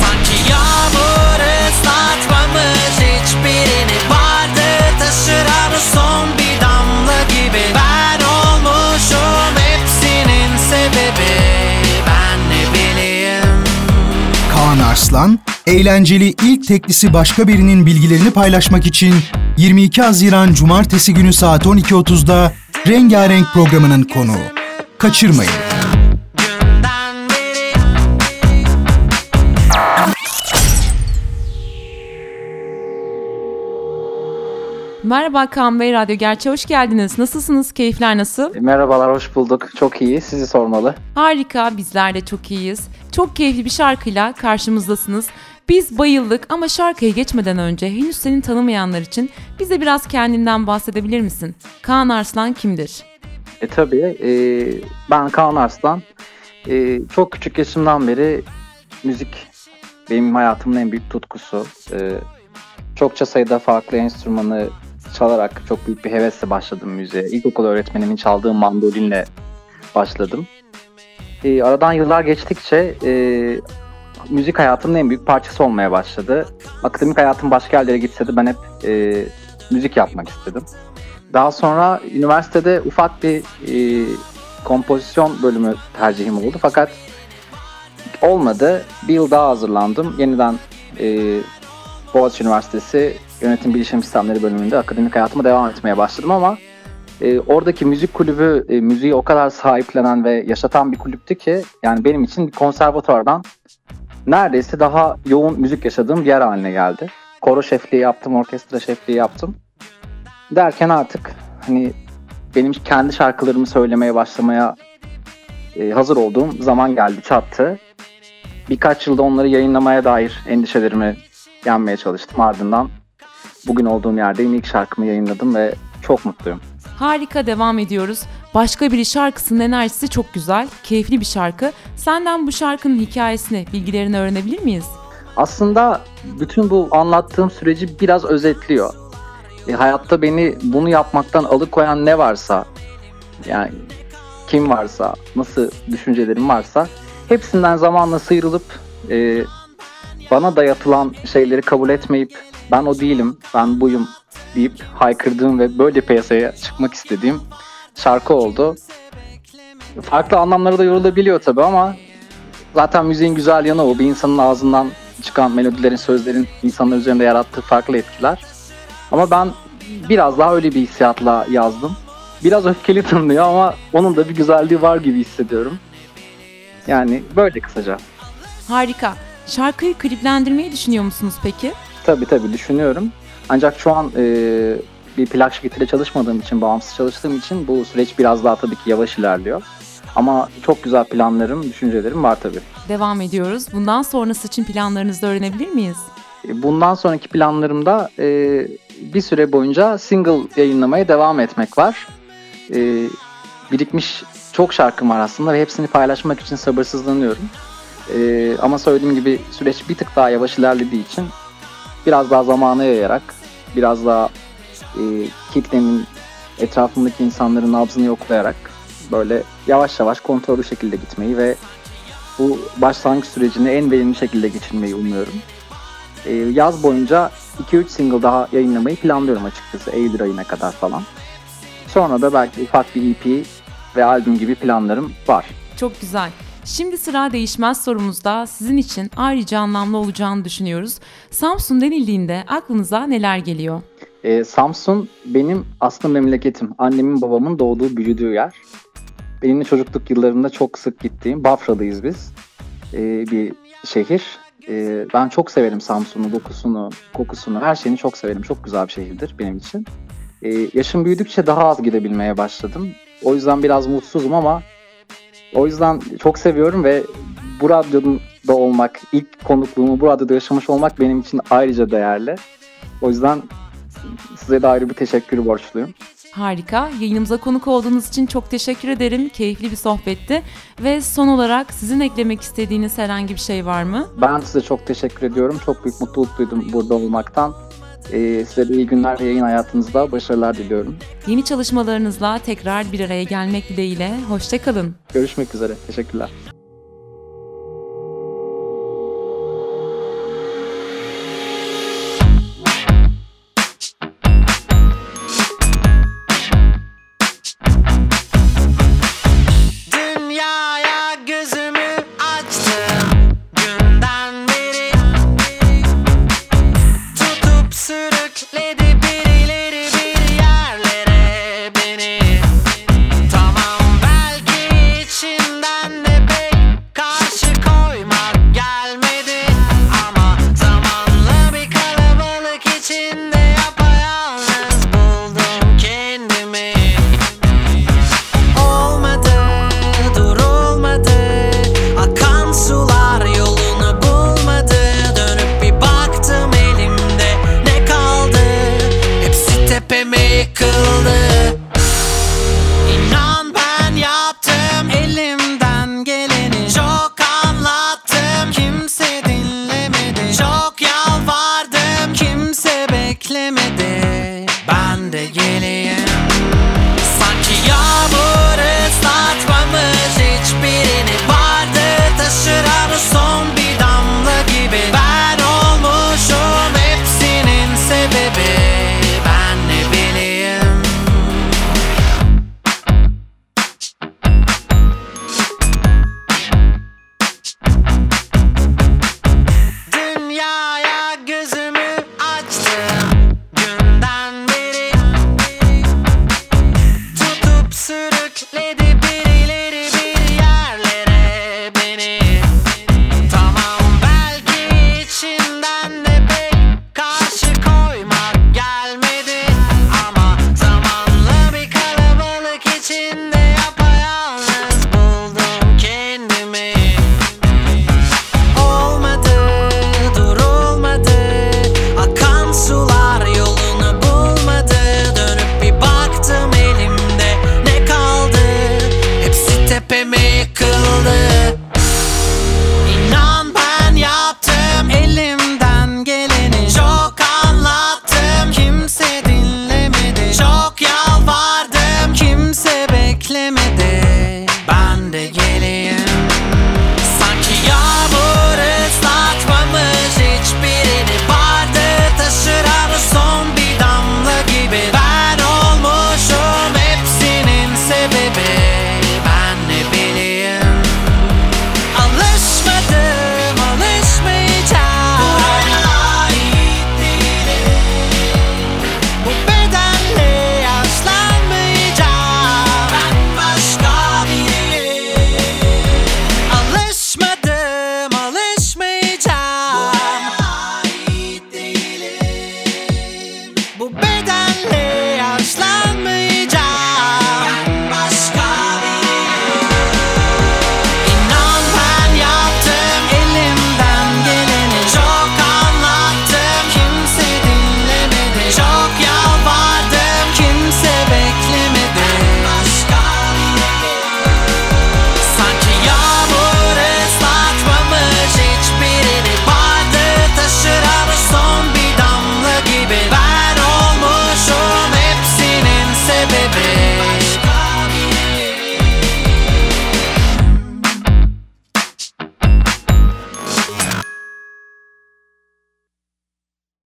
Sanki yağmur ıslatmamış hiçbirini vardı taşıran son bir damla gibi Ben olmuşum hepsinin sebebi ben ne bileyim Kaan Arslan, eğlenceli ilk teklisi başka birinin bilgilerini paylaşmak için 22 Haziran Cumartesi günü saat 12.30'da Rengarenk programının konuğu. Kaçırmayın. Merhaba Kaan Bey, Radyo Gerçe hoş geldiniz. Nasılsınız? Keyifler nasıl? Merhabalar, hoş bulduk. Çok iyi. Sizi sormalı. Harika, bizler de çok iyiyiz. Çok keyifli bir şarkıyla karşımızdasınız. Biz bayıldık ama şarkıya geçmeden önce henüz seni tanımayanlar için bize biraz kendinden bahsedebilir misin? Kaan Arslan kimdir? E tabii, e, ben Kaan Arslan. E, çok küçük yaşımdan beri müzik benim hayatımın en büyük tutkusu. E, çokça sayıda farklı enstrümanı çalarak çok büyük bir hevesle başladım müziğe. İlkokul öğretmenimin çaldığı mandolinle başladım. E, aradan yıllar geçtikçe e, müzik hayatımın en büyük parçası olmaya başladı. Akademik hayatım başka yerlere gitse de ben hep e, müzik yapmak istedim. Daha sonra üniversitede ufak bir e, kompozisyon bölümü tercihim oldu fakat olmadı. Bir yıl daha hazırlandım. Yeniden e, Boğaziçi Üniversitesi Yönetim Bilişim Sistemleri bölümünde akademik hayatıma devam etmeye başladım ama e, oradaki müzik kulübü e, müziği o kadar sahiplenen ve yaşatan bir kulüptü ki yani benim için bir neredeyse daha yoğun müzik yaşadığım bir yer haline geldi. Koro şefliği yaptım, orkestra şefliği yaptım. Derken artık hani benim kendi şarkılarımı söylemeye başlamaya e, hazır olduğum zaman geldi, çattı. Birkaç yılda onları yayınlamaya dair endişelerimi yenmeye çalıştım. Ardından bugün olduğum yerdeyim. ilk şarkımı yayınladım ve çok mutluyum. Harika devam ediyoruz. Başka biri şarkısının enerjisi çok güzel, keyifli bir şarkı. Senden bu şarkının hikayesini, bilgilerini öğrenebilir miyiz? Aslında bütün bu anlattığım süreci biraz özetliyor. E, hayatta beni bunu yapmaktan alıkoyan ne varsa, yani kim varsa, nasıl düşüncelerim varsa hepsinden zamanla sıyrılıp e, bana dayatılan şeyleri kabul etmeyip ben o değilim, ben buyum deyip haykırdığım ve böyle piyasaya çıkmak istediğim şarkı oldu. Farklı anlamlara da yorulabiliyor tabii ama zaten müziğin güzel yanı o. Bir insanın ağzından çıkan melodilerin, sözlerin insanlar üzerinde yarattığı farklı etkiler. Ama ben biraz daha öyle bir hissiyatla yazdım. Biraz öfkeli tınlıyor ama onun da bir güzelliği var gibi hissediyorum. Yani böyle kısaca. Harika. Şarkıyı kliplendirmeyi düşünüyor musunuz peki? Tabii tabii düşünüyorum. Ancak şu an e, bir plak şirketiyle çalışmadığım için, bağımsız çalıştığım için bu süreç biraz daha tabii ki yavaş ilerliyor. Ama çok güzel planlarım, düşüncelerim var tabii. Devam ediyoruz. Bundan sonrası için planlarınızı öğrenebilir miyiz? E, Bundan sonraki planlarımda e, bir süre boyunca single yayınlamaya devam etmek var. E, birikmiş çok şarkım var aslında ve hepsini paylaşmak için sabırsızlanıyorum. E, ama söylediğim gibi süreç bir tık daha yavaş ilerlediği için biraz daha zamana yayarak, biraz daha e, kitlemin, etrafımdaki insanların nabzını yoklayarak böyle yavaş yavaş kontrollü şekilde gitmeyi ve bu başlangıç sürecini en verimli şekilde geçirmeyi umuyorum. Ee, yaz boyunca 2-3 single daha yayınlamayı planlıyorum açıkçası Eylül ayına kadar falan. Sonra da belki ufak bir EP ve albüm gibi planlarım var. Çok güzel. Şimdi sıra değişmez sorumuzda sizin için ayrıca anlamlı olacağını düşünüyoruz. Samsun denildiğinde aklınıza neler geliyor? Ee, Samsun benim aslında memleketim. Annemin babamın doğduğu büyüdüğü yer. Benim de çocukluk yıllarında çok sık gittiğim Bafra'dayız biz. Ee, bir şehir. Ee, ben çok severim Samsun'u, dokusunu, kokusunu, her şeyini çok severim. Çok güzel bir şehirdir benim için. Ee, yaşım büyüdükçe daha az gidebilmeye başladım. O yüzden biraz mutsuzum ama o yüzden çok seviyorum ve bu radyoda olmak, ilk konukluğumu bu radyoda yaşamış olmak benim için ayrıca değerli. O yüzden size de ayrı bir teşekkür borçluyum. Harika. Yayınımıza konuk olduğunuz için çok teşekkür ederim. Keyifli bir sohbetti. Ve son olarak sizin eklemek istediğiniz herhangi bir şey var mı? Ben size çok teşekkür ediyorum. Çok büyük mutluluk duydum burada olmaktan. Ee, size de iyi günler ve yayın hayatınızda başarılar diliyorum. Yeni çalışmalarınızla tekrar bir araya gelmek dileğiyle. Hoşçakalın. Görüşmek üzere. Teşekkürler.